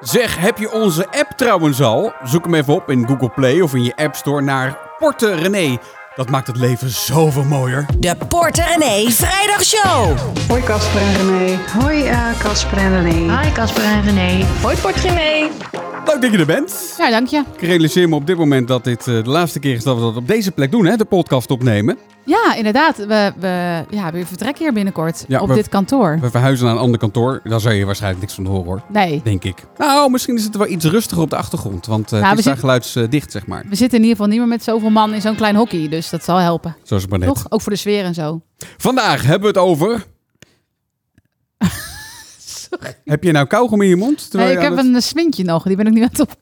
Zeg, heb je onze app trouwens al? Zoek hem even op in Google Play of in je App Store naar Porte René. Dat maakt het leven zoveel mooier. De Porter René Vrijdagshow. Hoi Casper en René. Hoi eh, Casper en René. Hi Casper en René. Hoi Portrimee. Leuk dat je er bent. Ja, dank je. Ik realiseer me op dit moment dat dit eh, de laatste keer is dat we dat op deze plek doen, hè? De podcast opnemen. Ja, inderdaad. We, we, ja, we vertrekken hier binnenkort Ja, op we- dit kantoor. We verhuizen naar een ander kantoor. Daar zou je waarschijnlijk niks van horen, hoor. Nee, Denk ik. Nou, misschien is het wel iets rustiger op de achtergrond. Want eh Nou, het is daar geluidsdicht, zeg maar. we zitten in ieder geval niet meer met zoveel man in zo'n klein hockey. Dus dat zal helpen. Zoals het maar net. Toch? Ook voor de sfeer en zo. Vandaag hebben we het over... Heb je nou kauwgom in je mond? Nee, ik heb het- een smintje nog. Die ben ik nu aan het op.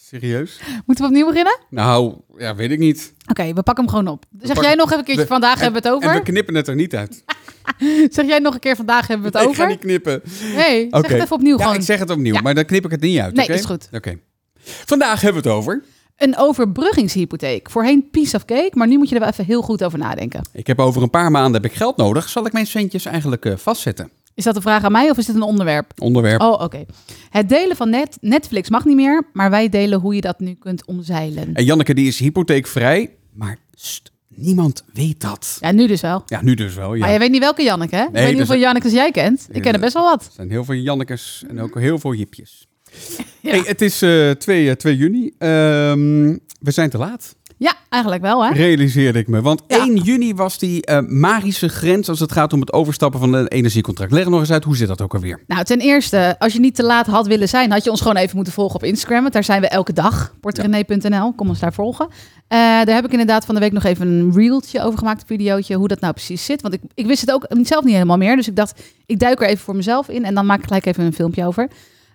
Serieus? Moeten we opnieuw beginnen? Nou, ja, weet ik niet. Oké, we pakken hem gewoon op. Zeg pakken- jij nog even een keertje we- vandaag en- hebben we het En we over? knippen het er niet uit. Zeg jij nog een keer vandaag hebben we het ik ga over? niet knippen. Nee, zeg Oké. het even opnieuw Ja, gewoon. ik zeg het opnieuw, Ja. maar dan knip ik het niet uit. Nee, oké? is goed. Oké. Vandaag hebben we het over... Een overbruggingshypotheek. Voorheen piece of cake, maar nu moet je er wel even heel goed over nadenken. Ik heb over een paar maanden heb ik geld nodig. Zal ik mijn centjes eigenlijk eh, vastzetten? Is dat een vraag aan mij of is dit een onderwerp? Onderwerp. Oh, oké. Het delen van net, Netflix mag niet meer, maar wij delen hoe je dat nu kunt omzeilen. En Janneke die is hypotheekvrij, maar st, niemand weet dat. Ja, nu dus wel. Ja, nu dus wel. Ja. Maar je weet niet welke Janneke, hè? ik weet niet dus- hoeveel Jannekes jij kent. Ik ken er best wel wat. Er zijn heel veel Jannekes en ook heel veel Jipjes. Hey, het is eh 2, eh, 2 juni. Ehm, we zijn te laat, Ja, eigenlijk wel, hè? realiseerde ik me. Want Ja. 1 juni was die eh, magische grens als het gaat om het overstappen van een energiecontract. Leg nog eens uit, hoe zit dat ook alweer? Nou, ten eerste, als je niet te laat had willen zijn, had je ons gewoon even moeten volgen op Instagram. Want daar zijn we elke dag. portrené.nl, kom ons daar volgen. Eh, daar heb ik inderdaad van de week nog even een reeltje over gemaakt, een videootje, hoe dat nou precies zit. Want ik, ik wist het ook zelf niet helemaal meer. Dus ik dacht, ik duik er even voor mezelf in en dan maak ik gelijk even een filmpje over.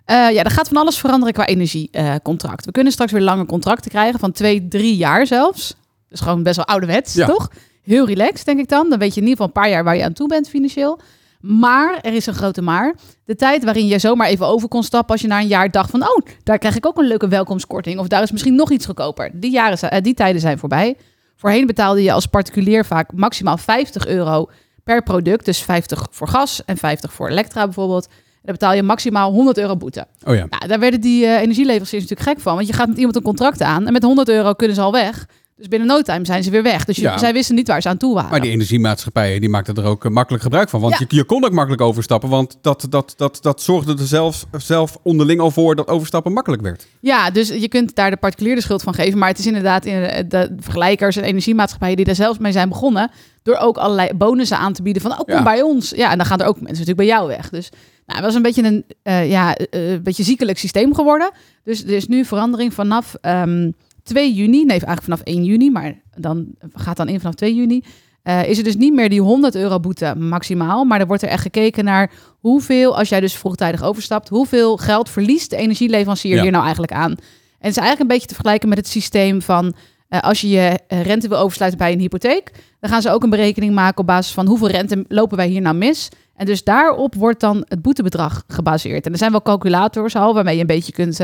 Eh, ja, er gaat van alles veranderen qua energiecontract. we kunnen straks weer lange contracten krijgen, van twee, drie jaar zelfs. Dus gewoon best wel ouderwets, Ja. toch? Heel relaxed, denk ik dan. Dan weet je in ieder geval een paar jaar waar je aan toe bent financieel. Maar, er is een grote maar. De tijd waarin je zomaar even over kon stappen als je na een jaar dacht van... oh, daar krijg ik ook een leuke welkomstkorting. Of daar is misschien nog iets goedkoper. Die, jaren, zijn- eh, die tijden zijn voorbij. Voorheen betaalde je als particulier vaak maximaal 50 euro per product. Dus 50 voor gas en 50 voor elektra bijvoorbeeld. Dan betaal je maximaal 100 euro boete. Oh ja. Nou, daar werden die eh, energieleveranciers natuurlijk gek van. Want je gaat met iemand een contract aan en met 100 euro kunnen ze al weg. Dus binnen no time zijn ze weer weg. Dus je- Ja. zij wisten niet waar ze aan toe waren. Maar die energiemaatschappijen die maakten er ook eh, makkelijk gebruik van. Want Ja. je, je kon ook makkelijk overstappen. Want dat, dat, dat, dat zorgde er zelf, zelf onderling al voor dat overstappen makkelijk werd. Ja, dus je kunt daar de particulier de schuld van geven. Maar het is inderdaad in de, de vergelijkers en energiemaatschappijen die daar zelfs mee zijn begonnen. Door ook allerlei bonussen aan te bieden van, oh, kom Ja. bij ons. Ja, en dan gaan er ook mensen natuurlijk bij jou weg. Dus nou, het was een beetje een eh, ja, eh, een beetje ziekelijk systeem geworden. Dus er is nu verandering vanaf ehm 2 juni. Nee, eigenlijk vanaf 1 juni, maar dan gaat dan in vanaf 2 juni. eh, is er dus niet meer die 100 euro boete maximaal. Maar er wordt er echt gekeken naar hoeveel, als jij dus vroegtijdig overstapt, hoeveel geld verliest de energieleverancier Ja. hier nou eigenlijk aan? En het is eigenlijk een beetje te vergelijken met het systeem van eh, als je je eh, rente wil oversluiten bij een hypotheek, dan gaan ze ook een berekening maken op basis van hoeveel rente lopen wij hier nou mis. En dus daarop wordt dan het boetebedrag gebaseerd. En er zijn wel calculators al waarmee je een beetje kunt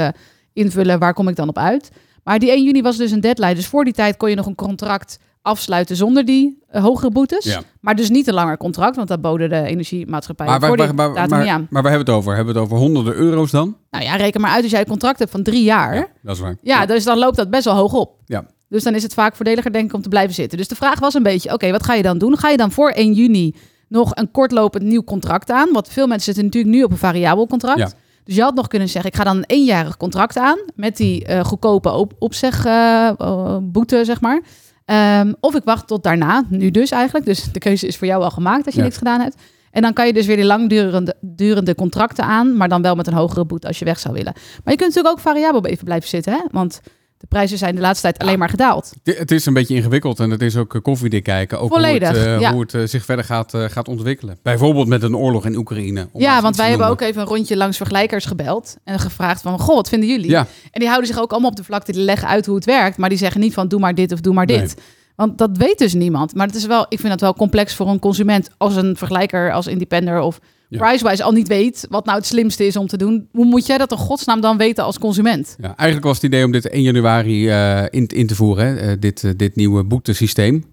invullen waar kom ik dan op uit. Maar die 1 juni was dus een deadline. Dus voor die tijd kon je nog een contract afsluiten zonder die eh, hogere boetes. Ja. Maar dus niet een langer contract, want dat boden de energiemaatschappijen Maar, voor waar, die waar, waar, datum maar, niet aan. maar waar hebben we het over? Hebben we het over honderden euro's dan? Nou ja, reken maar uit als jij een contract hebt van drie jaar. Ja, dat is waar. Ja, dus dan loopt dat best wel hoog op. Ja. Dus dan is het vaak voordeliger denk ik om te blijven zitten. Dus de vraag was een beetje, oké, wat ga je dan doen? Ga je dan voor 1 juni nog een kortlopend nieuw contract aan? Want veel mensen zitten natuurlijk nu op een variabel contract. Ja. Dus je had nog kunnen zeggen, ik ga dan een eenjarig contract aan met die eh, goedkope op opzeg eh, eh, boete, zeg maar. Ehm, of ik wacht tot daarna, nu dus eigenlijk. Dus de keuze is voor jou al gemaakt als je Ja. niks gedaan hebt. En dan kan je dus weer die langdurende durende contracten aan, maar dan wel met een hogere boete als je weg zou willen. Maar je kunt natuurlijk ook variabel even blijven zitten, hè? Want de prijzen zijn de laatste tijd alleen maar gedaald. Het- is een beetje ingewikkeld en het is ook eh, koffiedik kijken. Ook Volledig, hoe het, eh, ja. hoe het eh, zich verder gaat, gaat ontwikkelen. Bijvoorbeeld met een oorlog in Oekraïne. ja, want wij hebben ook even een rondje langs vergelijkers gebeld en gevraagd van, goh, wat vinden jullie? Ja, En die houden zich ook allemaal op de vlakte, die leggen uit hoe het werkt, maar die zeggen niet van, doe maar dit of doe maar dit. Nee. Want dat weet dus niemand. Maar het is wel, ik vind dat wel complex voor een consument als een vergelijker, als independer of Ja. Pricewise al niet weet wat nou het slimste is om te doen, hoe moet jij dat in godsnaam dan weten als consument? Ja, eigenlijk was het idee om dit 1 januari eh, in, in te voeren, hè, eh, dit, eh, dit nieuwe boetesysteem.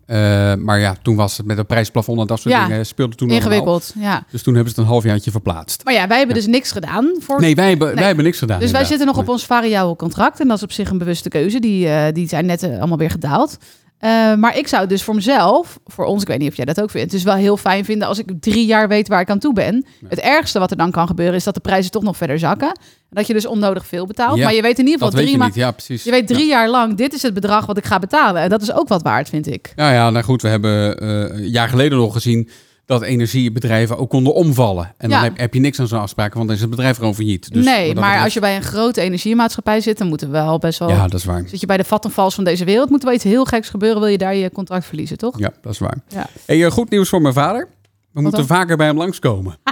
Maar ja, toen was het met een prijsplafond en dat soort Ja, dingen speelde toen. Ingewikkeld, ja. Dus toen hebben ze het een halfjaartje verplaatst. Maar ja, wij hebben dus niks gedaan voor. Nee, wij hebben, Nee. wij hebben niks gedaan. dus wij zitten nog op ons variabel contract en dat is op zich een bewuste keuze. Die, die zijn net allemaal weer gedaald. Eh, maar ik zou dus voor mezelf, voor ons, ik weet niet of jij dat ook vindt, dus wel heel fijn vinden als ik drie jaar weet waar ik aan toe ben. Het ergste wat er dan kan gebeuren is dat de prijzen toch nog verder zakken. En dat je dus onnodig veel betaalt. Ja, maar je weet in ieder geval drie je ja precies. Je weet drie Ja. jaar lang, dit is het bedrag wat ik ga betalen. En dat is ook wat waard, vind ik. Ja, ja, nou goed, we hebben eh, een jaar geleden nog gezien dat energiebedrijven ook konden omvallen. En dan Ja. heb, heb je niks aan zo'n afspraken, want dan is het bedrijf gewoon failliet. Dus nee, maar als je bij een grote energiemaatschappij zit, dan moeten we wel best wel... Ja, dat is waar. Zit je bij de Vattenfalls van deze wereld, moet er wel iets heel geks gebeuren, wil je daar je contract verliezen, toch? Ja, dat is waar. Ja. Hey, eh, goed nieuws voor mijn vader. We moeten dan? vaker bij hem langskomen.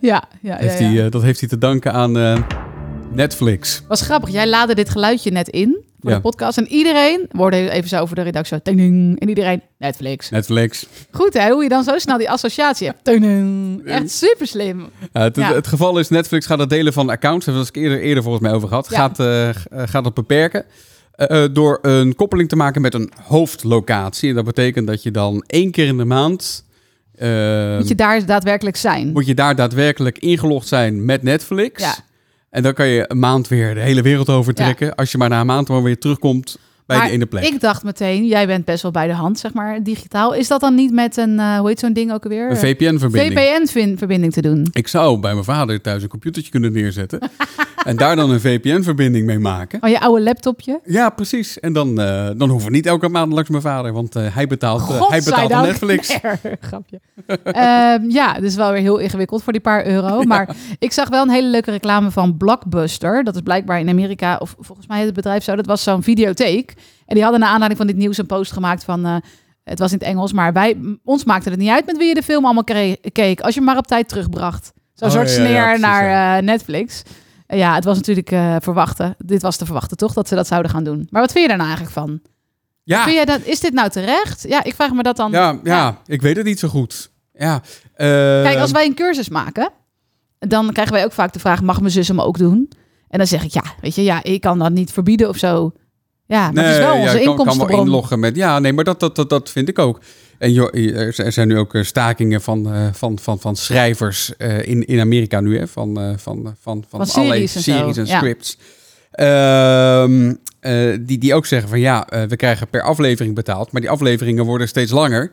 Ja, ja, Heeft ja, ja. Hij, eh, dat heeft hij te danken aan eh, Netflix. Was grappig. Jij laadde dit geluidje net in voor Ja. de podcast. En iedereen, hoorden even zo over de redactie, ting, en iedereen, Netflix. Netflix. Goed hè, hoe je dan zo snel die associatie hebt. Ting. Echt super slim. Ja, het, het geval is, Netflix gaat het delen van accounts, daar we het eerder, eerder volgens mij over gehad, gaat, eh, gaat dat beperken. eh, door een koppeling te maken met een hoofdlocatie. En dat betekent dat je dan één keer in de maand... eh, Moet je daar daadwerkelijk zijn. moet je daar daadwerkelijk ingelogd zijn met Netflix. Ja. En dan kan je een maand weer de hele wereld overtrekken. Als je maar na een maand weer terugkomt bij Maar de ene plek. ik dacht meteen, jij bent best wel bij de hand, zeg maar, digitaal. Is dat dan niet met een, eh, hoe heet zo'n ding ook alweer? Een VPN-verbinding. VPN-verbinding te doen. Ik zou bij mijn vader thuis een computertje kunnen neerzetten. en daar dan een VPN-verbinding mee maken. Oh, je oude laptopje? Ja, precies. En dan, eh, dan hoeven we niet elke maand langs mijn vader. Want eh, hij betaalt, eh, hij betaalt Netflix. Nee, grapje. Ehm, ja, dus wel weer heel ingewikkeld voor die paar euro. Maar ik zag wel een hele leuke reclame van Blockbuster. Dat is blijkbaar in Amerika, of volgens mij het bedrijf zo. Dat was zo'n videotheek. En die hadden naar aanleiding van dit nieuws een post gemaakt van... het was in het Engels, maar wij, ons maakte het niet uit met wie je de film allemaal keek. Als je maar op tijd terugbracht. Zo'n Oh, soort ja, ja, sneer precies, naar Netflix. Ja, het was natuurlijk eh, verwachten. Dit was te verwachten, toch? Dat ze dat zouden gaan doen. Maar wat vind je daar nou eigenlijk van? Ja, Vind jij dat, is dit nou terecht? Ja, ik vraag me dat dan. ja, ja, ik weet het niet zo goed. Ja, Kijk, als wij een cursus maken, dan krijgen wij ook vaak de vraag: mag mijn zus hem ook doen? En dan zeg ik ja, weet je, ja, ik kan dat niet verbieden of zo. Ja, maar het is wel ja, onze ik kan, kan wel inloggen met... Ja, nee, maar dat, dat, dat, dat vind ik ook. En joh, er zijn nu ook eh, stakingen van, eh, van, van, van schrijvers eh, in, in Amerika nu, hè, van, eh, van, van, van, Van allerlei series en zo, series en ja. scripts. Ehm, eh, die, die ook zeggen van ja, eh, we krijgen per aflevering betaald, maar die afleveringen worden steeds langer.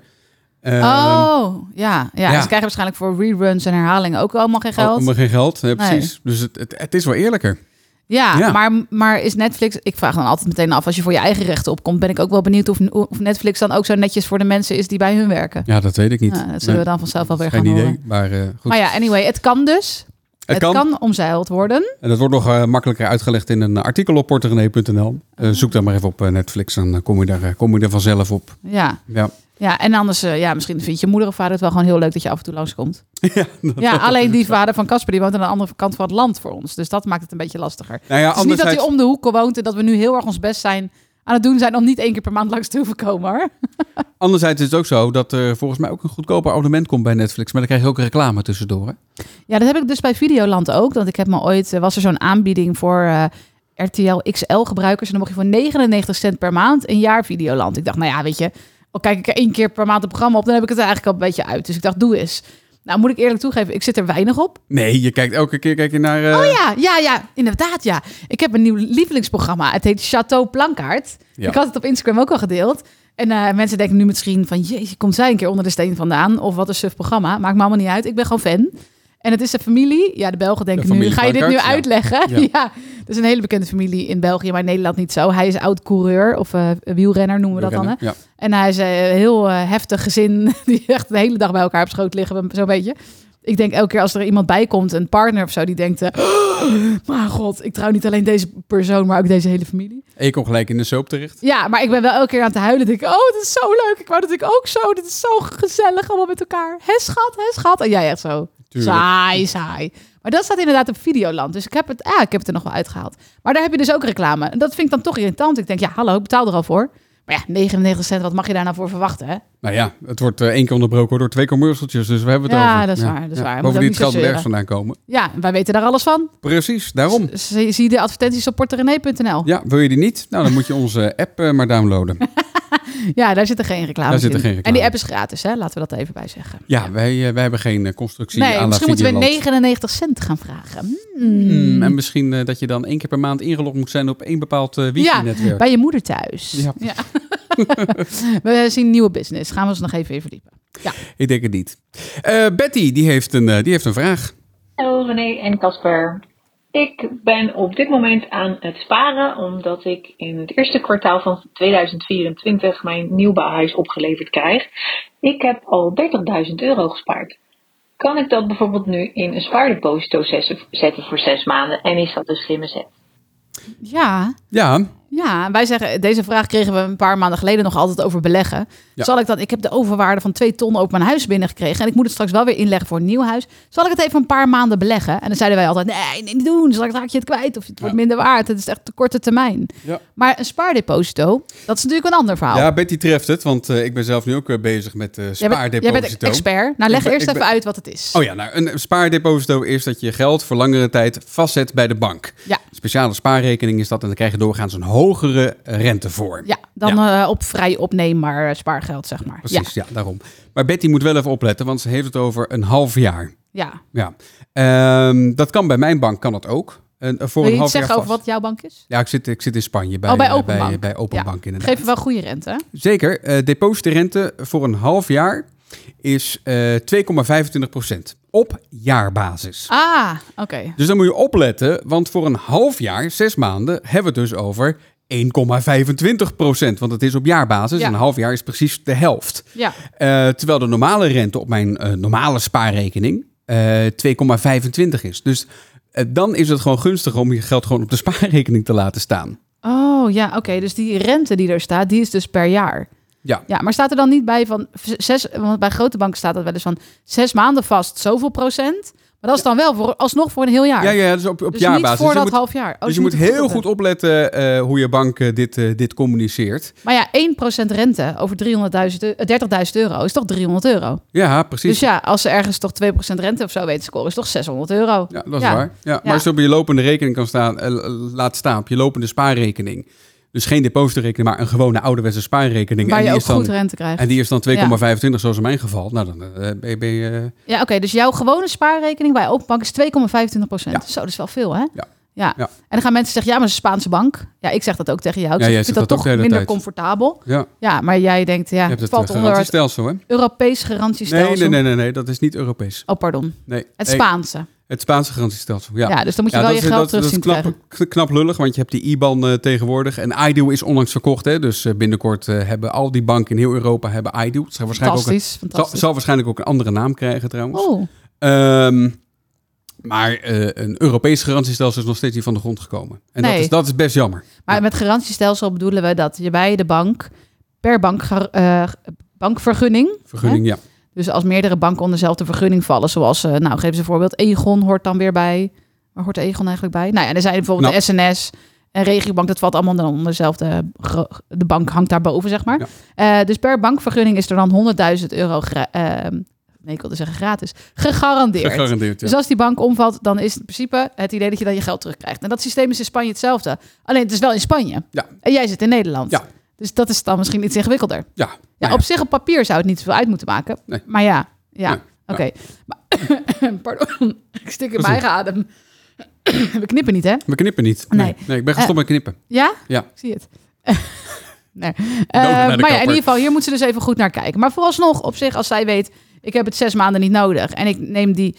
Ehm, oh, ja, ja. ja. Ze krijgen waarschijnlijk voor reruns en herhalingen ook allemaal geen geld. Maar geen geld, nee, Nee. precies. Dus het, het, het is wel eerlijker. Ja, Ja. Maar, maar is Netflix... Ik vraag dan altijd meteen af, als je voor je eigen rechten opkomt... ben ik ook wel benieuwd of, of Netflix dan ook zo netjes voor de mensen is die bij hun werken. Ja, dat weet ik niet. Ja, dat zullen Nee, we dan vanzelf wel weer geen gaan idee, horen. maar eh, goed. Maar ja, anyway, het kan dus. Het, kan. omzeild worden. En dat wordt nog eh, makkelijker uitgelegd in een artikel op porterenee.nl. Eh, zoek dan maar even op Netflix, dan kom je, daar, kom je er vanzelf op. Ja, Ja, ja en anders, eh, ja, misschien vindt je moeder of vader het wel gewoon heel leuk dat je af en toe langskomt. ja, Ja, alleen die vader van Casper, die woont aan de andere kant van het land voor ons. Dus dat maakt het een beetje lastiger. nou ja, Het is niet dat hij om de hoek woont en dat we nu heel erg ons best zijn aan het doen zijn om niet één keer per maand langs te hoeven komen hoor. anderzijds is het ook zo dat er volgens mij ook een goedkoper abonnement komt bij Netflix. Maar dan krijg je ook reclame tussendoor. Hè? Ja, dat heb ik dus bij Videoland ook. Want ik heb me ooit, eh, was er zo'n aanbieding voor eh, RTL XL gebruikers. En dan mocht je voor 99 cent per maand een jaar Videoland. Ik dacht, nou ja, weet je, al kijk ik er één keer per maand een programma op, dan heb ik het er eigenlijk al een beetje uit. Dus ik dacht, doe eens. Nou, moet ik eerlijk toegeven, ik zit er weinig op. Nee, je kijkt elke keer kijk je naar... eh, Oh ja, ja, ja, inderdaad, ja. Ik heb een nieuw lievelingsprogramma. Het heet Chateau Plankaart. Ja. Ik had het op Instagram ook al gedeeld. En eh, mensen denken nu misschien van... Jeetje, komt zij een keer onder de steen vandaan? Of wat een suf programma. Maakt me allemaal niet uit. Ik ben gewoon fan. En het is een familie. Ja, de Belgen denken nu... Ga je dit nu uitleggen? Ja. Ja. Het is een hele bekende familie in België, maar in Nederland niet zo. Hij is oud-coureur of eh, wielrenner noemen we dat dan. Hè? Ja. En hij is een heel eh, heftig gezin. Die echt de hele dag bij elkaar op schoot liggen. Zo'n beetje. Ik denk elke keer als er iemand bij komt, een partner of zo, die denkt... eh, maar god, ik trouw niet alleen deze persoon, maar ook deze hele familie. En je komt gelijk in de soap terecht. Ja, maar ik ben wel elke keer aan het huilen. Denk ik, oh, dit is zo leuk. Ik wou dat ik ook zo. Dit is zo gezellig allemaal met elkaar. Hè, schat? Hè, schat? En jij echt zo. Tuurlijk. Saai, saai. Maar dat staat inderdaad op Videoland. Dus ik heb, het, ja, ik heb het er nog wel uitgehaald. Maar daar heb je dus ook reclame. En dat vind ik dan toch irritant. Ik denk, ja, hallo, ik betaal er al voor. Maar ja, 99 cent, wat mag je daar nou voor verwachten, hè? Nou ja, het wordt eh, één keer onderbroken door twee commercialtjes, dus we hebben het Ja, over. dat is waar, dat is waar. Bovendien het geld moet ergens vandaan komen. Ja, wij weten daar alles van. Precies, daarom. Z- Zie, zie de advertenties op porterenee.nl. Ja, wil je die niet? Nou, dan moet je onze app eh, maar downloaden. Ja, daar zitten geen reclames Daar zitten in. geen En die app is gratis, hè? Laten we dat even bij zeggen. Ja, wij, eh, wij hebben geen eh, constructie Nee, aan misschien moeten we Videoland. 99 cent gaan vragen. Hmm. Hmm, en misschien eh, dat je dan één keer per maand ingelogd moet zijn op één bepaald ja, wifi-netwerk. bij je moeder thuis. Ja. we zien nieuwe business. Gaan we ons nog even in verdiepen. Ja. Ik denk het niet. Eh, Betty, die heeft, een, die heeft een vraag. Hallo René en Casper. Ik ben op dit moment aan het sparen omdat ik in het eerste kwartaal van 2024 mijn nieuwbouwhuis opgeleverd krijg. Ik heb al 30.000 euro gespaard. Kan ik dat bijvoorbeeld nu in een spaardeposito zetten voor zes maanden en is dat een slimme zet? Ja, Ja, ja, wij zeggen, deze vraag kregen we een paar maanden geleden nog altijd over beleggen. Ja. Zal ik dat, ik heb de overwaarde van twee ton op mijn huis binnengekregen en ik moet het straks wel weer inleggen voor een nieuw huis. Zal ik het even een paar maanden beleggen? En dan zeiden wij altijd, nee, nee, niet doen, straks raak je het kwijt of het wordt minder waard. Het is echt de korte termijn. Ja. Maar een spaardeposito, dat is natuurlijk een ander verhaal. ja, Betty treft het, want eh, ik ben zelf nu ook eh, bezig met jij, bent, jij spaardeposito. bent expert. Nou, leg ben- eerst even uit wat het is. Oh ja, nou, een spaardeposito is dat je geld voor langere tijd vastzet bij de bank. Ja. Speciale spaarrekening is dat en dan krijg je doorgaans een hogere rente voor. Ja, dan eh, op vrij opneembaar spaargeld, zeg maar. Precies, ja. daarom. Maar Betty moet wel even opletten, want ze heeft het over een half jaar. Ja. Ja. Ehm, dat kan bij mijn bank, kan dat ook. En, voor Wil een je iets half jaar zeggen over vast. wat jouw bank is? Ja, ik zit, ik zit in Spanje bij, oh, bij eh, Openbank. bij, bij Openbank ja. inderdaad. Geven wel goede rente, hè? Zeker. eh depositorente voor een half jaar is eh 2,25 procent op jaarbasis. Ah, oké. Dus dan moet je opletten, want voor een half jaar, zes maanden, hebben we het dus over 1,25 procent. Want het is op jaarbasis. Ja. en Een half jaar is precies de helft. Ja. Eh, terwijl de normale rente op mijn eh, normale spaarrekening eh 2,25 is. Dus eh, dan is het gewoon gunstig om je geld gewoon op de spaarrekening te laten staan. Oh, ja, oké. Dus die rente die er staat, die is dus per jaar. Ja, Ja, maar staat er dan niet bij van zes, want bij grote banken staat dat wel eens van zes maanden vast zoveel procent. Maar dat is dan wel voor, alsnog voor een heel jaar. ja, ja dus op, op dus jaarbasis. niet voor Dus dat moet- half jaar. Oh, dus je moet heel goed goed opletten eh, hoe je bank eh, dit, eh, dit communiceert. Maar ja, 1% rente over 300.000 eu- eh, 30.000 euro is toch 300 euro. Ja, precies. Dus ja, als ze ergens toch 2% rente of zo weten te scoren, is toch 600 euro. Ja, dat is Ja. waar. Ja, maar als je op je lopende rekening kan staan, laat staan, op je lopende spaarrekening. Dus geen depositorekening, maar een gewone ouderwetse spaarrekening. Waar en die ook is dan, goed rente krijgt. En die is dan 2,25, zoals in mijn geval. Nou, dan eh, ben je... Ben je Ja, oké. dus jouw gewone spaarrekening bij Openbank is 2,25 Ja. Zo, dat is wel veel, hè? Ja. ja. Ja. En dan gaan mensen zeggen, ja, maar het is een Spaanse bank. Ja, ik zeg dat ook tegen jou. Ik Ja, zeg, jij ik vind dat, toch minder tijd. comfortabel. ja, Ja, maar jij denkt, ja, het valt eh, onder het hè? Europees garantiestelsel. Nee, nee, nee, nee, nee, dat is niet Europees. Oh, pardon. Nee. Het Spaanse. Het Spaanse garantiestelsel, ja. Ja, dus dan moet je Ja, wel je is- geld dat, terug dat zien knap, krijgen. k- knap lullig, want je hebt die IBAN eh, tegenwoordig. En iDeal is onlangs verkocht, hè. Dus eh, binnenkort eh, hebben al die banken in heel Europa hebben iDeal. Het zal waarschijnlijk, ook een, Fantastisch, zal, waarschijnlijk ook een andere naam krijgen trouwens. Oh, Ehm, maar een Europees garantiestelsel is nog steeds niet van de grond gekomen. En dat, is, dat is best jammer. maar met garantiestelsel bedoelen we dat je bij de bank per bank, bankvergunning, Vergunning, ja. Dus als meerdere banken onder dezelfde vergunning vallen, zoals, eh, nou geef ze een voorbeeld, Egon hoort dan weer bij. Waar hoort Egon eigenlijk bij? Nou ja, er zijn bijvoorbeeld Nou. de SNS en Regiobank, dat valt allemaal dan onder dezelfde, gro- de bank hangt daarboven, zeg maar. Eh, dus per bankvergunning is er dan 100.000 euro, nee, ik wilde zeggen gratis, gegarandeerd. Gegarandeerd, ja. Dus als die bank omvalt, dan is het in principe het idee dat je dan je geld terugkrijgt. En dat systeem is in Spanje hetzelfde. Alleen het is wel in Spanje. Ja. En jij zit in Nederland. Ja. Dus dat is dan misschien iets ingewikkelder. Ja, Ja, nou op zich op papier zou het niet zoveel uit moeten maken. Nee. Maar ja, ja, Nee, oké. Maar- Pardon, ik stik in mijn eigen adem. We knippen niet, hè? We knippen niet. Nee, Nee. nee. ik ben gestopt met knippen. Ja? Ja. Ik zie het. nee. Eh, maar ja, in ieder geval, hier moet ze dus even goed naar kijken. Maar vooralsnog, op zich, als zij weet... ik heb het zes maanden niet nodig... en ik neem die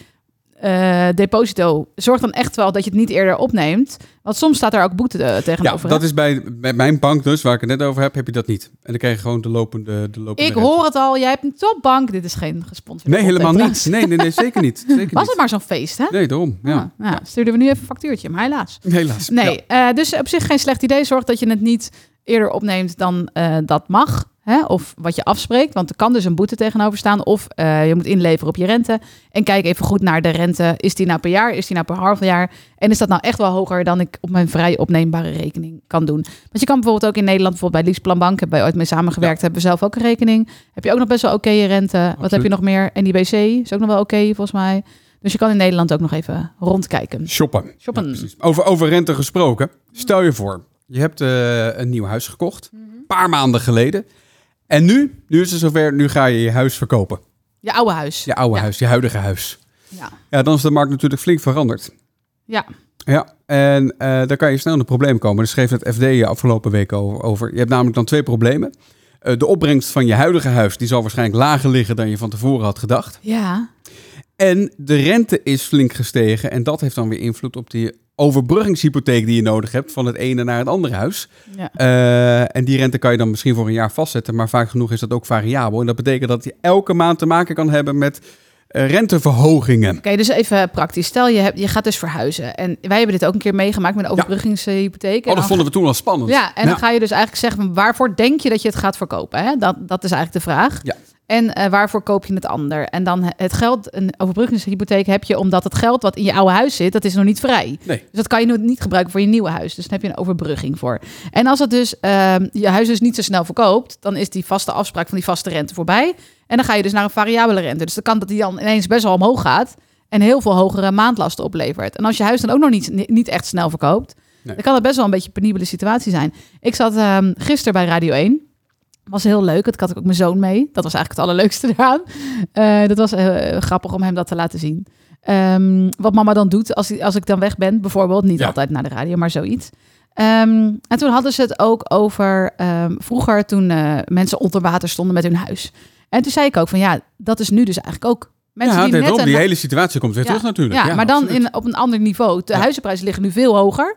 eh, deposito... zorg dan echt wel dat je het niet eerder opneemt. Want soms staat er ook boete eh, Ja, tegenover. dat hè? is bij, bij mijn bank dus, waar ik het net over heb, heb je dat niet. En dan krijg je gewoon de lopende, de lopende ik rente. hoor het al, jij hebt een topbank. Dit is geen gesponsorde Nee, helemaal niet. Nee, nee, nee, zeker niet. Zeker Was niet. het maar zo'n feest, hè? Nee, daarom. Ja. Ah, ja. Stuurden we nu even een factuurtje, maar helaas. Helaas. Nee, Ja. eh, dus op zich geen slecht idee. Zorg dat je het niet eerder opneemt dan dat mag. Hè? Of wat je afspreekt, want er kan dus een boete tegenover staan. Of eh, je moet inleveren op je rente. En kijk even goed naar de rente. Is die nou per jaar? Is die nou per half jaar? En is dat nou echt wel hoger dan ik op mijn vrij opneembare rekening kan doen? Want je kan bijvoorbeeld ook in Nederland, bijvoorbeeld bij Leaseplanbank, hebben wij ooit mee samengewerkt, hebben we zelf ook een rekening. Heb je ook nog best wel oké rente. Wat heb je nog meer? NIBC is ook nog wel oké volgens mij. Dus je kan in Nederland ook nog even rondkijken. Shoppen. Shoppen. Ja, over, over rente gesproken. Stel je voor, je hebt eh, een nieuw huis gekocht. Mhm. Een paar maanden geleden. En nu, nu is het zover, nu ga je je huis verkopen. Je oude huis. Je oude Ja. huis, je huidige huis. Ja. Ja, dan is de markt natuurlijk flink veranderd. Ja. Ja, en eh, daar kan je snel in een probleem komen. Daar schreef het FD je afgelopen week over. over. Je hebt namelijk dan twee problemen. Eh, de opbrengst van je huidige huis, die zal waarschijnlijk lager liggen dan je van tevoren had gedacht. Ja. En de rente is flink gestegen. En dat heeft dan weer invloed op die overbruggingshypotheek die je nodig hebt van het ene naar het andere huis. ja. Eh, en die rente kan je dan misschien voor een jaar vastzetten, maar vaak genoeg is dat ook variabel. En dat betekent dat je elke maand te maken kan hebben met eh, renteverhogingen. Oké, dus even praktisch. Stel, je, hebt, je gaat dus verhuizen. En wij hebben dit ook een keer meegemaakt met een overbruggingshypotheek. Oh, dat vonden we toen al spannend. Ja, en dan ga je dus eigenlijk zeggen, waarvoor denk je dat je het gaat verkopen? Hè? Dat, dat is eigenlijk de vraag. Ja. En eh, waarvoor koop je het ander? En dan het geld, een overbruggingshypotheek heb je omdat het geld wat in je oude huis zit, dat is nog niet vrij. Nee. Dus dat kan je niet gebruiken voor je nieuwe huis. Dus dan heb je een overbrugging voor. En als het dus ehm, je huis dus niet zo snel verkoopt, dan is die vaste afspraak van die vaste rente voorbij. En dan ga je dus naar een variabele rente. Dus dan kan dat die dan ineens best wel omhoog gaat en heel veel hogere maandlasten oplevert. En als je huis dan ook nog niet, niet echt snel verkoopt, Nee. dan kan het best wel een beetje een penibele situatie zijn. Ik zat ehm gisteren bij Radio 1. Was heel leuk. Dat had ik ook mijn zoon mee. Dat was eigenlijk het allerleukste eraan. Eh, dat was eh, grappig om hem dat te laten zien. Ehm, wat mama dan doet als, als ik dan weg ben, bijvoorbeeld. Niet Ja. altijd naar de radio, maar zoiets. Ehm, en toen hadden ze het ook over ehm, vroeger toen eh, mensen onder water stonden met hun huis. En toen zei ik ook van ja, dat is nu dus eigenlijk ook. Mensen ja, die net die hele situatie komt weer terug natuurlijk. ja, maar dan in, op een ander niveau. De huizenprijzen liggen nu veel hoger.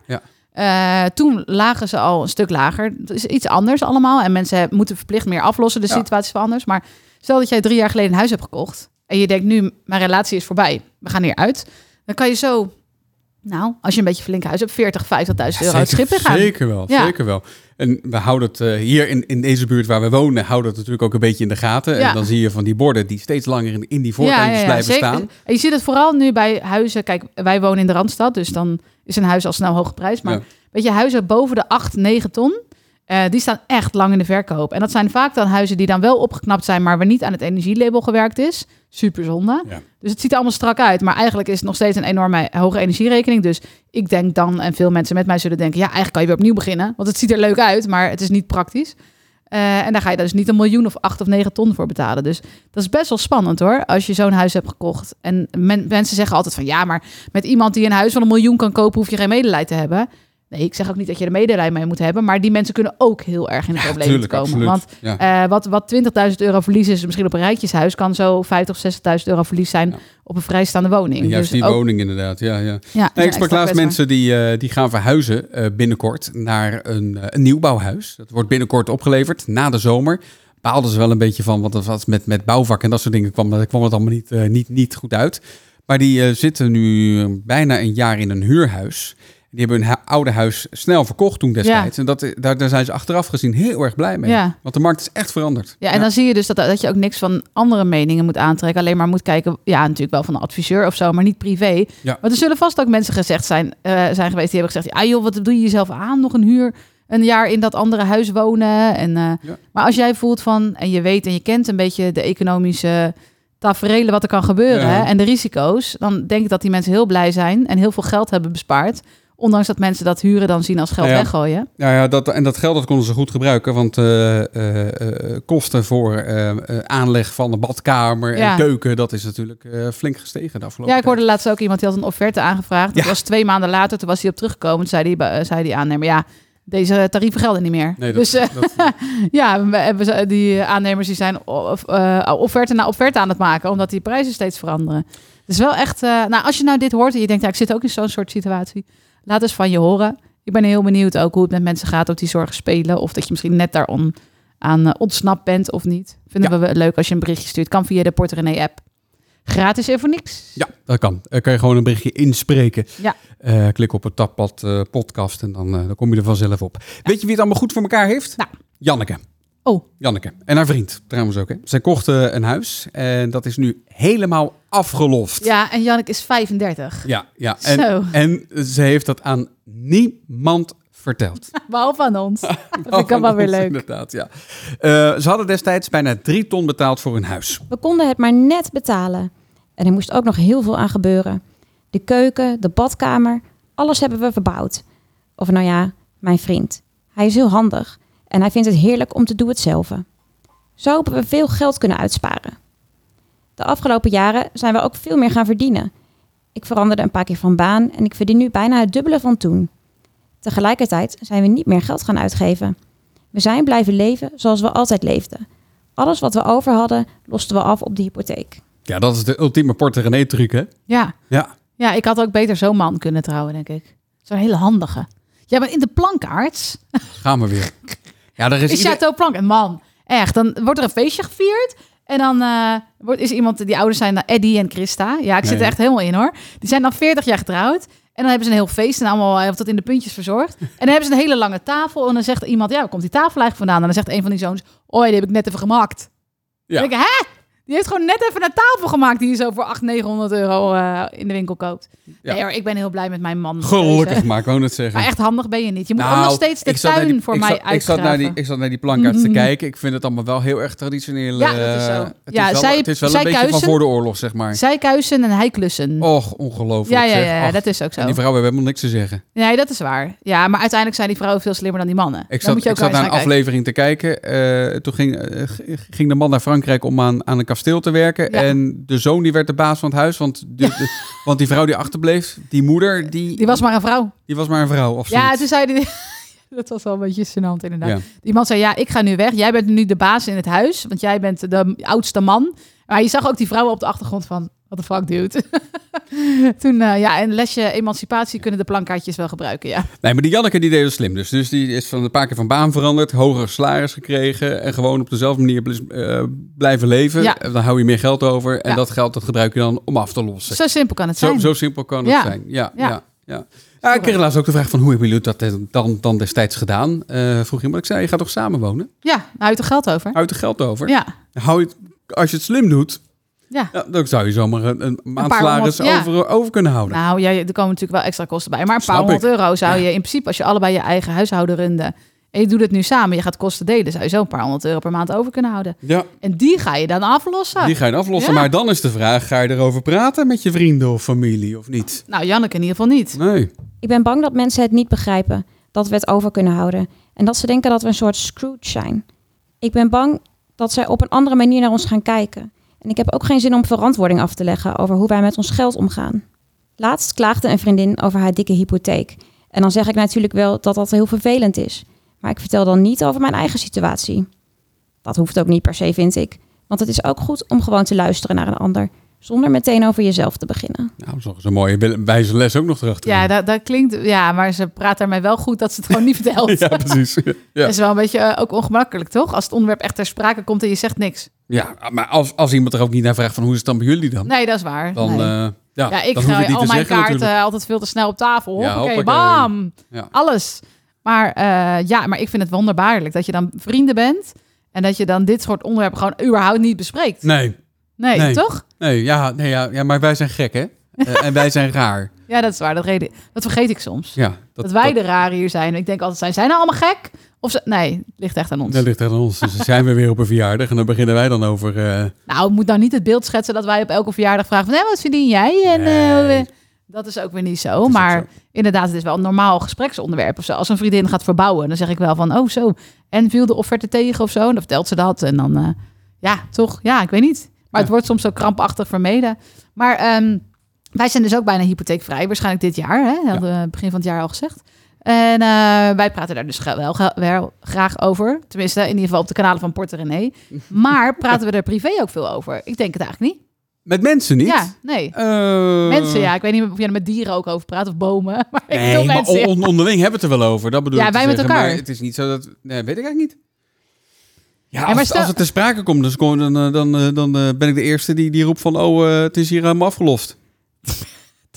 Eh, toen lagen ze al een stuk lager. Het is iets anders allemaal. En mensen moeten verplicht meer aflossen. De Ja. situatie is wel anders. Maar stel dat jij drie jaar geleden een huis hebt gekocht. En je denkt nu, mijn relatie is voorbij. We gaan hier uit. Dan kan je zo, nou, als je een beetje flink huis hebt, 40, 50.000 euro het schip gaan. Zeker wel, Ja. zeker wel. En we houden het eh, hier in, in deze buurt waar we wonen, houden het natuurlijk ook een beetje in de gaten. Ja. En dan zie je van die borden die steeds langer in, in die voortuintjes blijven zeker. staan. En je ziet het vooral nu bij huizen. Kijk, wij wonen in de Randstad, dus dan is een huis al snel hoge prijs. Maar weet je, huizen boven de 8, 9 ton, eh, die staan echt lang in de verkoop. En dat zijn vaak dan huizen die dan wel opgeknapt zijn, maar waar niet aan het energielabel gewerkt is. Super zonde. Ja. Dus het ziet er allemaal strak uit. Maar eigenlijk is het nog steeds een enorme hoge energierekening. Dus ik denk dan, en veel mensen met mij zullen denken... ja, eigenlijk kan je weer opnieuw beginnen. Want het ziet er leuk uit, maar het is niet praktisch. Eh, en daar ga je dus niet een miljoen of acht of negen ton voor betalen. Dus dat is best wel spannend hoor, als je zo'n huis hebt gekocht. En men- mensen zeggen altijd van... ja, maar met iemand die een huis van een miljoen kan kopen... hoef je geen medelijden te hebben. Nee, ik zeg ook niet dat je er medelijden mee moet hebben... maar die mensen kunnen ook heel erg in de problemen tuurlijk, komen. absoluut. Want Ja. eh, wat, wat 20.000 euro verlies is misschien op een rijtjeshuis... kan zo 50 of 60.000 euro verlies zijn Ja. op een vrijstaande woning. En juist Dus die ook- woning inderdaad, ja. ja. Nee, ik sprak laatst mensen die, eh, die gaan verhuizen eh, binnenkort naar een, een nieuwbouwhuis. Dat wordt binnenkort opgeleverd na de zomer. Baalden ze wel een beetje van, want dat was met, met bouwvak en dat soort dingen kwam, dat- kwam het allemaal niet, niet, niet goed uit. Maar die zitten nu bijna een jaar in een huurhuis. Die hebben hun hu- oude huis snel verkocht toen destijds. En dat, daar, daar zijn ze achteraf gezien heel erg blij mee. Ja. Want de markt is echt veranderd. Ja, en dan zie je dus dat, dat je ook niks van andere meningen moet aantrekken. Alleen maar moet kijken, ja, natuurlijk wel van een adviseur of zo, maar niet privé. Ja. Maar er zullen vast ook mensen gezegd zijn, eh, zijn geweest die hebben gezegd, ah joh, wat doe je jezelf aan? Nog een huur, een jaar in dat andere huis wonen. En, eh. Maar als jij voelt van, en je weet en je kent een beetje de economische taferelen wat er kan gebeuren hè, en de risico's, dan denk ik dat die mensen heel blij zijn en heel veel geld hebben bespaard. Ondanks dat mensen dat huren dan zien als geld ja. weggooien. Ja, ja dat, en dat geld dat konden ze goed gebruiken. Want eh, eh, eh, kosten voor aanleg van de badkamer Ja. en keuken, dat is natuurlijk flink gestegen de afgelopen Ja, ik hoorde tijd. laatst ook iemand die had een offerte aangevraagd. Dat was twee maanden later, toen was hij op teruggekomen. Toen zei die, zei die aannemer, ja, deze tarieven gelden niet meer. Nee, dat, dus dat- ja, we die aannemers die zijn of, offerte na offerte aan het maken, omdat die prijzen steeds veranderen. Dus wel echt, nou als je nou dit hoort en je denkt, ja, ik zit ook in zo'n soort situatie, laat eens van je horen. Ik ben heel benieuwd ook hoe het met mensen gaat, of die zorgen spelen, of dat je misschien net daar on, aan eh, ontsnapt bent of niet. Vinden Ja. we wel leuk als je een berichtje stuurt. Kan via de Porterenee app. Gratis en voor niks. ja, dat kan. Dan kan je gewoon een berichtje inspreken. Ja. Eh, klik op het tappad eh, podcast en dan, dan kom je er vanzelf op. Weet je wie het allemaal goed voor elkaar heeft? Nou. Janneke. Oh, Janneke. En haar vriend trouwens ook. Hè. Zij kochten een huis en dat is nu helemaal afgelost. ja, en Jannik is 35. Ja, ja. En, Zo. en ze heeft dat aan niemand verteld. Behalve aan ons. Dat vind ik allemaal weer leuk. Inderdaad, ja. Eh, ze hadden destijds bijna drie ton betaald voor hun huis. We konden het maar net betalen. En er moest ook nog heel veel aan gebeuren. De keuken, de badkamer, alles hebben we verbouwd. Of nou ja, mijn vriend. Hij is heel handig en hij vindt het heerlijk om te doen het zelf. Zo hebben we veel geld kunnen uitsparen. De afgelopen jaren zijn we ook veel meer gaan verdienen. Ik veranderde een paar keer van baan en ik verdien nu bijna het dubbele van toen. Tegelijkertijd zijn we niet meer geld gaan uitgeven. We zijn blijven leven zoals we altijd leefden. Alles wat we over hadden, losten we af op de hypotheek. Ja, dat is de ultieme Porte René truc, hè? Ja. Ja. ja, ik had ook beter zo'n man kunnen trouwen, denk ik. Zo'n hele handige. Ja, maar in de plankaarts Gaan we weer. Ja, er is, is ieder- Chateau Plank. En man, echt, dan wordt er een feestje gevierd. En dan eh, wordt, is iemand, die ouders zijn Eddie en Christa. Ja, ik zit Nee. er echt helemaal in hoor. Die zijn dan 40 jaar getrouwd. En dan hebben ze een heel feest en allemaal eh, tot in de puntjes verzorgd. En dan hebben ze een hele lange tafel. En dan zegt iemand, ja, waar komt die tafel eigenlijk vandaan? En dan zegt een van die zoons, oh, die heb ik net even gemaakt. Ja. Dan denk ik, hè? Die heeft gewoon net even een tafel gemaakt die je zo voor 800, 900 euro eh, in de winkel koopt. Ja. Nee hoor, ik ben heel blij met mijn man. Gelukkig maar, ik wou het zeggen. Maar echt handig ben je niet. Je moet Nou, ook nog steeds de tuin die- voor ik mij zat, ik zat, naar die, ik zat naar die plankaarts te kijken. Ik vind het allemaal wel heel erg traditioneel. Ja, dat is eh, zo. Het Ja, is wel, zij- het is wel zij een beetje van kuisen. voor de oorlog, zeg maar. Zij kuisen en hij klussen. Och, ongelooflijk. ja, ja, ja, ja, Ach, dat is ook zo. En die vrouwen hebben helemaal niks te zeggen. Nee, dat is waar. Ja, maar uiteindelijk zijn die vrouwen veel slimmer dan die mannen. Ik Dan zat, moet je ik zat naar een aflevering te kijken. eh, toen ging, ging de man naar Frankrijk om aan, aan een kasteel te werken. Ja. En de zoon die werd de baas van het huis. Want, de, de- want die vrouw die achterbleef, die moeder, die, Die was maar een vrouw. die was maar een vrouw. Of Ja, toen zei hij... Dat was wel een beetje gênant inderdaad. Ja. Die man zei, ja, ik ga nu weg. Jij bent nu de baas in het huis, want jij bent de oudste man. Maar je zag ook die vrouwen op de achtergrond van, what the fuck, dude. Toen, eh, ja, een lesje emancipatie kunnen de plankaartjes wel gebruiken, ja. Nee, maar die Janneke die deed het slim. Dus, dus die is van een paar keer van baan veranderd, hoger salaris gekregen en gewoon op dezelfde manier eh, blijven leven. Ja. Dan hou je meer geld over en Ja. dat geld dat gebruik je dan om af te lossen. Zo simpel kan het Zo, zijn. zo simpel kan het Ja. zijn. Ja, Ja. ja. ja, ik kreeg laatst ook de vraag van hoe hebben jullie dat dan, dan destijds gedaan? Eh vroeg iemand, ik zei, je gaat toch samen wonen? Ja, je er geld over? Je er geld over? Ja, Hou je als je het slim doet, ja. ja, dan zou je zomaar een, een maand paar salaris honderd, ja. over, over kunnen houden. Nou, ja, er komen natuurlijk wel extra kosten bij. Maar een paar honderd euro zou je in principe, als je allebei je eigen huishouden runde en je doet het nu samen, je gaat kosten delen, zou je zo een paar honderd euro per maand over kunnen houden. ja, En die ga je dan aflossen. die ga je aflossen. Ja. Maar dan is de vraag, ga je erover praten met je vrienden of familie of niet? Nou, Janneke in ieder geval niet. Nee. Ik ben bang dat mensen het niet begrijpen dat we het over kunnen houden. En dat ze denken dat we een soort Scrooge zijn. Ik ben bang dat zij op een andere manier naar ons gaan kijken. En ik heb ook geen zin om verantwoording af te leggen over hoe wij met ons geld omgaan. Laatst klaagde een vriendin over haar dikke hypotheek. En dan zeg ik natuurlijk wel dat dat heel vervelend is. Maar ik vertel dan niet over mijn eigen situatie. Dat hoeft ook niet per se, vind ik. Want het is ook goed om gewoon te luisteren naar een ander. Zonder meteen over jezelf te beginnen. Nou, dat is nog eens een mooie wijze les ook nog erachter. Ja, dat, dat klinkt... Ja, maar ze praat daarmee wel goed dat ze het gewoon niet vertelt. ja precies. Ja. Dat is wel een beetje eh, ook ongemakkelijk, toch? Als het onderwerp echt ter sprake komt en je zegt niks. ja, maar als, als iemand er ook niet naar vraagt van hoe is het dan bij jullie dan? Nee, dat is waar. Dan, Nee. eh, ja, ja, ik dan gooi al te mijn zeggen kaarten natuurlijk. altijd veel te snel op tafel. Ja, hoppakee. bam! Ja. Alles. Maar eh, ja, maar ik vind het wonderbaarlijk dat je dan vrienden bent... en dat je dan dit soort onderwerpen gewoon überhaupt niet bespreekt. Nee, Nee, Nee. toch? nee, ja, nee ja, ja, maar wij zijn gek hè? Eh, en wij zijn raar. Ja, dat is waar. Dat, reden, dat vergeet ik soms. Ja, Dat, wij de rare hier zijn. Ik denk altijd, zijn zij nou allemaal gek? Of ze, nee, het ligt echt aan ons. Dat ligt aan ons. Dus dan zijn we weer op een verjaardag en dan beginnen wij dan over... eh, Nou, moet nou niet het beeld schetsen dat wij op elke verjaardag vragen van... Hé, wat verdien jij? En, Nee. eh, dat is ook weer niet zo. Maar zo. inderdaad, het is wel een normaal gespreksonderwerp of zo. Als een vriendin gaat verbouwen, dan zeg ik wel van... Oh, zo. En viel de offerte tegen of zo? En dan vertelt ze dat. En dan, ja, toch? Ja, ik weet niet. Maar het wordt soms zo krampachtig vermeden. Maar ehm, wij zijn dus ook bijna hypotheekvrij. Waarschijnlijk dit jaar, hè? Hadden we begin van het jaar al gezegd. En eh, wij praten daar dus wel, wel graag over. Tenminste, in ieder geval op de kanalen van Porter René. Maar praten we er privé ook veel over? Ik denk het eigenlijk niet. met mensen niet? Ja, nee. Eh, Mensen, ja. Ik weet niet of je er met dieren ook over praat of bomen. Maar ik Nee, maar mensen. ja. on- onderling hebben we het er wel over. Dat bedoel Ja, ik wij met zeggen. elkaar. Maar het is niet zo dat... Nee, weet ik eigenlijk niet. Ja, als, stel- als het ter sprake komt, dus gewoon, dan, eh, dan, eh, dan eh, ben ik de eerste die, die roept van... Oh, het is hier helemaal afgelost.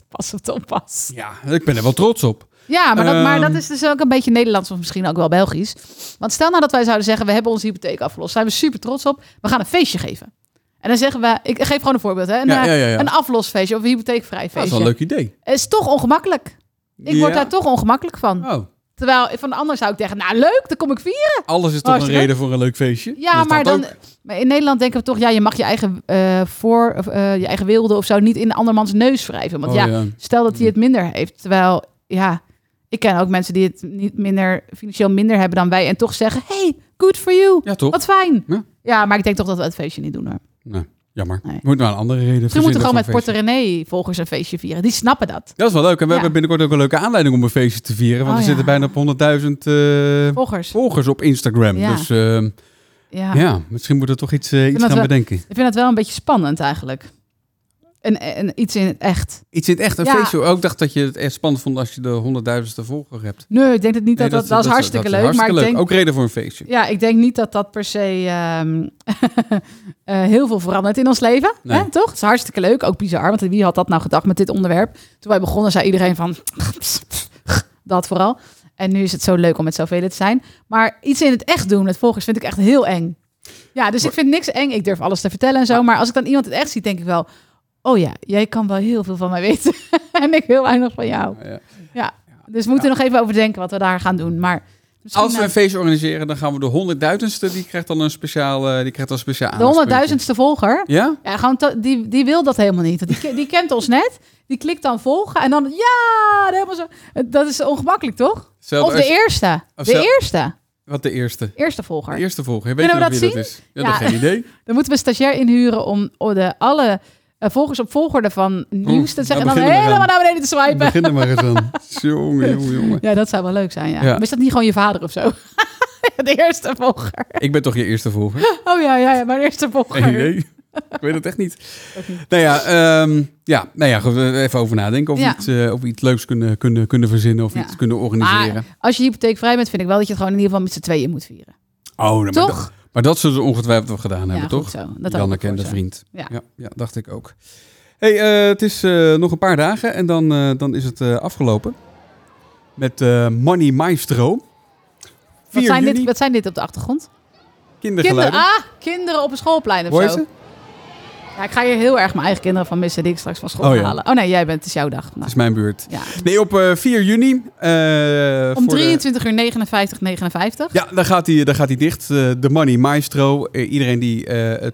Pas op pas. Ja, ik ben er wel trots op. Ja, maar dat, maar dat Ehm. is dus ook een beetje Nederlands of misschien ook wel Belgisch. Want stel nou dat wij zouden zeggen, we hebben onze hypotheek afgelost. Zijn we super trots op. We gaan een feestje geven. En dan zeggen we, ik geef gewoon een voorbeeld. Hè? Een, Ja, ja, ja, ja. een aflosfeestje of een hypotheekvrij Dat is feestje. wel een leuk idee. Het is toch ongemakkelijk. Ik word daar toch ongemakkelijk van. Oh, Terwijl van de ander zou ik zeggen, nou leuk, dan kom ik vieren. alles is toch een reden voor een leuk feestje? Ja, Dus maar, dan, ook. maar in Nederland denken we toch, ja, je mag je eigen eh, voor, of, eh, je eigen wilde of zo niet in andermans neus wrijven. Want Oh, ja, ja. stel dat hij het minder heeft. Terwijl, ja, ik ken ook mensen die het niet minder, financieel minder hebben dan wij. En toch zeggen, hey, good for you. Ja, toch? Wat fijn. Ja. Ja. maar ik denk toch dat we het feestje niet doen hoor. Nee, jammer. Nee. Moet maar een andere reden Misschien moeten gewoon met Porto een René volgers een feestje vieren. Die snappen dat. Dat is wel leuk. En we Ja. hebben binnenkort ook een leuke aanleiding om een feestje te vieren. Want Oh, ja. zitten bijna op 100.000 eh, Volgers. volgers op Instagram. Ja. Dus eh, Ja. ja. misschien moeten we toch iets, eh, iets dat gaan bedenken. Ik vind het wel een beetje spannend eigenlijk. En, en iets in het echt. Iets in het echt, een Ja. feestje. Ook dacht dat je het echt spannend vond als je de honderdduizendste volger hebt. Nee, ik denk het niet Nee, dat, dat, dat, is hartstikke leuk. hartstikke maar ik denk, Ook reden voor een feestje. Ja, ik denk niet dat dat per se ehm, eh, heel veel verandert in ons leven. Nee. Hè, toch? Het is hartstikke leuk. Ook bizar. Want wie had dat nou gedacht met dit onderwerp? Toen wij begonnen, zei iedereen van... dat vooral. En nu is het zo leuk om met zoveel te zijn. Maar iets in het echt doen met volgers vind ik echt heel eng. Ja, dus ik vind niks eng. Ik durf alles te vertellen en zo. Maar als ik dan iemand het echt zie, denk ik wel... Oh ja, jij kan wel heel veel van mij weten. en ik heel weinig van jou. Ja. Ja, dus we moeten nog even overdenken wat we daar gaan doen. Maar Als we eh, een feestje organiseren, dan gaan we de honderdduizendste. Die krijgt dan een speciaal, eh, die krijgt dan speciaal de honderdduizendste volger... Ja? Ja, gewoon die, die wil dat helemaal niet. Die, die kent ons net. Die klikt dan volgen en dan ja, helemaal zo. Dat is ongemakkelijk, toch? Of de als- eerste. of De eerste. Wat de eerste? Eerste De volger. eerste volger. Weet Kunnen je we dat wie dat is? Ja, Ja. dat geen idee. Dan moeten we een stagiair inhuren om oh, de, alle eh, volgers op volgorde van nieuws te nou zeggen. En dan helemaal naar beneden te swipen. Begin er maar eens aan. jongen, jongen, jongen. Ja, dat zou wel leuk zijn, ja. Ja. Maar is dat niet gewoon je vader of zo? de eerste volger. Ik ben toch je eerste volger? Oh ja, ja, ja mijn eerste volger. Idee. Ik weet het echt niet. Nou ja, ehm, ja, nou ja, even over nadenken of, Ja. iets, eh, of we iets leuks kunnen, kunnen, kunnen verzinnen of Ja. iets kunnen organiseren. Maar als je hypotheekvrij bent, vind ik wel dat je het gewoon in ieder geval met z'n tweeën moet vieren. oh, nou, maar, Toch? Maar dat zullen ze ongetwijfeld wel gedaan hebben, ja, toch? zo. Dat Janneke en de ze. vriend. Ja. Ja, dacht ik ook. hey, eh, het is eh, nog een paar dagen en dan, eh, dan is het afgelopen. Met Money Maestro. 4 Wat zijn, juni, dit, wat zijn dit op de achtergrond? kindergeluiden. Ah, kinderen op een schoolplein of Hoor zo. ze? Ja, ik ga hier heel erg mijn eigen kinderen van missen die ik straks van school Oh, ja. halen. Oh nee, jij bent, het is jouw dag. Het Nou, is mijn beurt. ja. Nee, op eh, 4 juni. eh, Om voor de- 23 uur 59, 59. Ja, dan gaat hij, dan gaat hij dicht. Eh, De Money Maestro. Iedereen die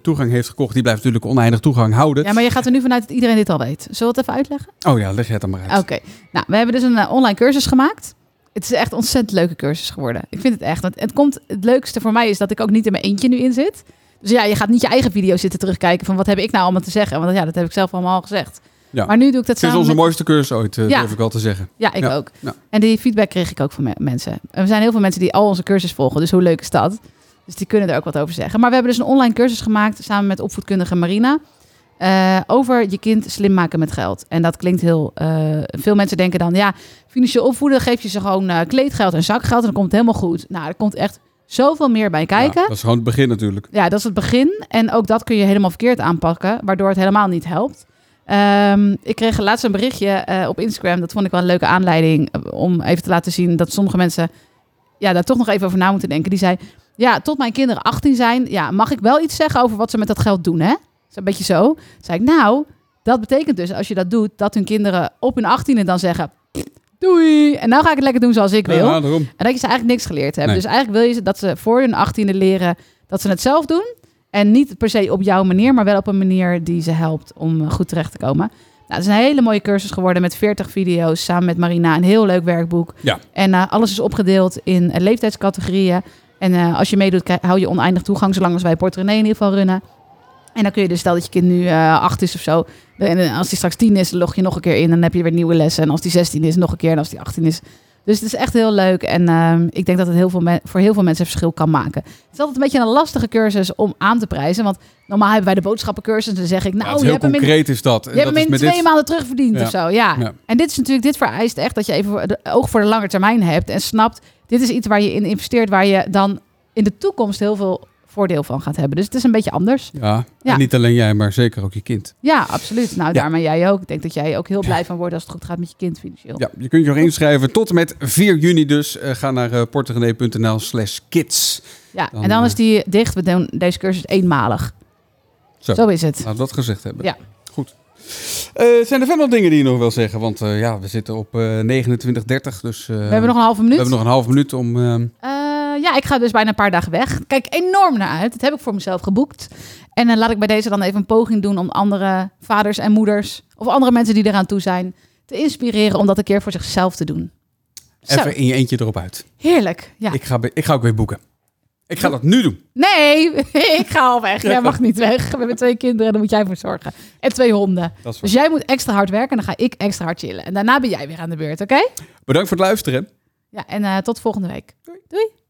toegang heeft gekocht, die blijft natuurlijk oneindig toegang houden. Ja, maar je gaat er nu vanuit dat iedereen dit al weet. Zullen we het even uitleggen? Oh ja, leg het dan maar uit. Oké. Nou, we hebben dus een online cursus gemaakt. Het is echt een ontzettend leuke cursus geworden. Ik vind het echt. Want het, komt, het leukste voor mij is dat ik ook niet in mijn eentje nu in zit. Dus ja, je gaat niet je eigen video zitten terugkijken van wat heb ik nou allemaal te zeggen. Want ja, dat heb ik zelf allemaal al gezegd. Ja. Maar nu doe ik dat Het is samen onze met- mooiste cursus ooit, eh, Ja. durf ik al te zeggen. Ja, ik Ja, ook. En die feedback kreeg ik ook van me- mensen. En er zijn heel veel mensen die al onze cursus volgen. Dus hoe leuk is dat? Dus die kunnen er ook wat over zeggen. Maar we hebben dus een online cursus gemaakt samen met opvoedkundige Marina. eh, over je kind slim maken met geld. En dat klinkt heel... eh, veel mensen denken dan, ja, financieel opvoeden... geef je ze gewoon kleedgeld en zakgeld en dan komt het helemaal goed. Nou, er komt echt zoveel meer bij kijken. Ja, dat is gewoon het begin natuurlijk. Ja, dat is het begin. En ook dat kun je helemaal verkeerd aanpakken, waardoor het helemaal niet helpt. Ehm, ik kreeg laatst een berichtje eh, op Instagram. Dat vond ik wel een leuke aanleiding eh, om even te laten zien dat sommige mensen ja, daar toch nog even over na moeten denken. Die zei: Ja, tot mijn kinderen 18 zijn, ja, mag ik wel iets zeggen over wat ze met dat geld doen, hè? Dat is een beetje zo. Toen zei ik: Nou, dat betekent dus als je dat doet, dat hun kinderen op hun 18e dan zeggen: Doei. En nou ga ik het lekker doen zoals ik wil. Ja, daarom. En dat je ze eigenlijk niks geleerd. Nee. Dus eigenlijk wil je dat ze voor hun achttiende leren dat ze het zelf doen. En niet per se op jouw manier, maar wel op een manier die ze helpt om eh, goed terecht te komen. Nou, het is een hele mooie cursus geworden met 40 video's samen met Marina. Een heel leuk werkboek. Ja. En eh, alles is opgedeeld in eh, leeftijdscategorieën. En als je meedoet, hou je oneindig toegang, zolang als wij Portrenee in ieder geval runnen. En dan kun je dus, stel dat je kind nu eh, acht is of zo. En eh, als die straks tien is, log je nog een keer in. En dan heb je weer nieuwe lessen. En als die 16 is, nog een keer. En als die 18 is. Dus het is echt heel leuk. En ehm, ik denk dat het heel veel voor heel veel mensen een verschil kan maken. Het is altijd een beetje een lastige cursus om aan te prijzen. Want normaal hebben wij de boodschappencursus. En dan zeg ik, nou, je hebt hem in, is dat. je hebt hem in met twee dit- maanden terugverdiend Ja. of zo. Ja. Ja. En dit is natuurlijk, dit vereist echt dat je even de oog voor de lange termijn hebt. En snapt, dit is iets waar je in investeert. Waar je dan in de toekomst heel veel voordeel van gaat hebben. Dus het is een beetje anders. Ja, Ja. En niet alleen jij, maar zeker ook je kind. Ja, absoluut. Nou, daarmee jij ook. Ik denk dat jij ook heel blij van wordt als het goed gaat met je kind financieel. Ja, je kunt je nog inschrijven tot en met 4 juni dus. Eh, ga naar uh, portegenee.nl slash kids. Ja, Dan, en dan eh, is die dicht. We doen deze cursus eenmalig. Zo. Zo is het. Laten we dat gezegd hebben. Ja. Goed. Eh, zijn er verder nog dingen die je nog wil zeggen? Want eh, ja, we zitten op eh 29.30, dus... eh, We hebben nog een halve minuut. we hebben nog een half minuut om... ja, ik ga dus bijna een paar dagen weg. Kijk enorm naar uit. Dat heb ik voor mezelf geboekt. En dan laat ik bij deze dan even een poging doen om andere vaders en moeders of andere mensen die eraan toe zijn te inspireren om dat een keer voor zichzelf te doen. Zo, even in je eentje erop uit. heerlijk. Ja. Ik, ga, ik ga ook weer boeken. Ik ga dat nu doen. Nee, ik ga al weg. Jij mag niet weg. We hebben twee kinderen, daar moet jij voor zorgen. En twee honden. Dus jij moet extra hard werken en dan ga ik extra hard chillen. En daarna ben jij weer aan de beurt, oké? Bedankt voor het luisteren. Ja, en eh, tot volgende week. Doei.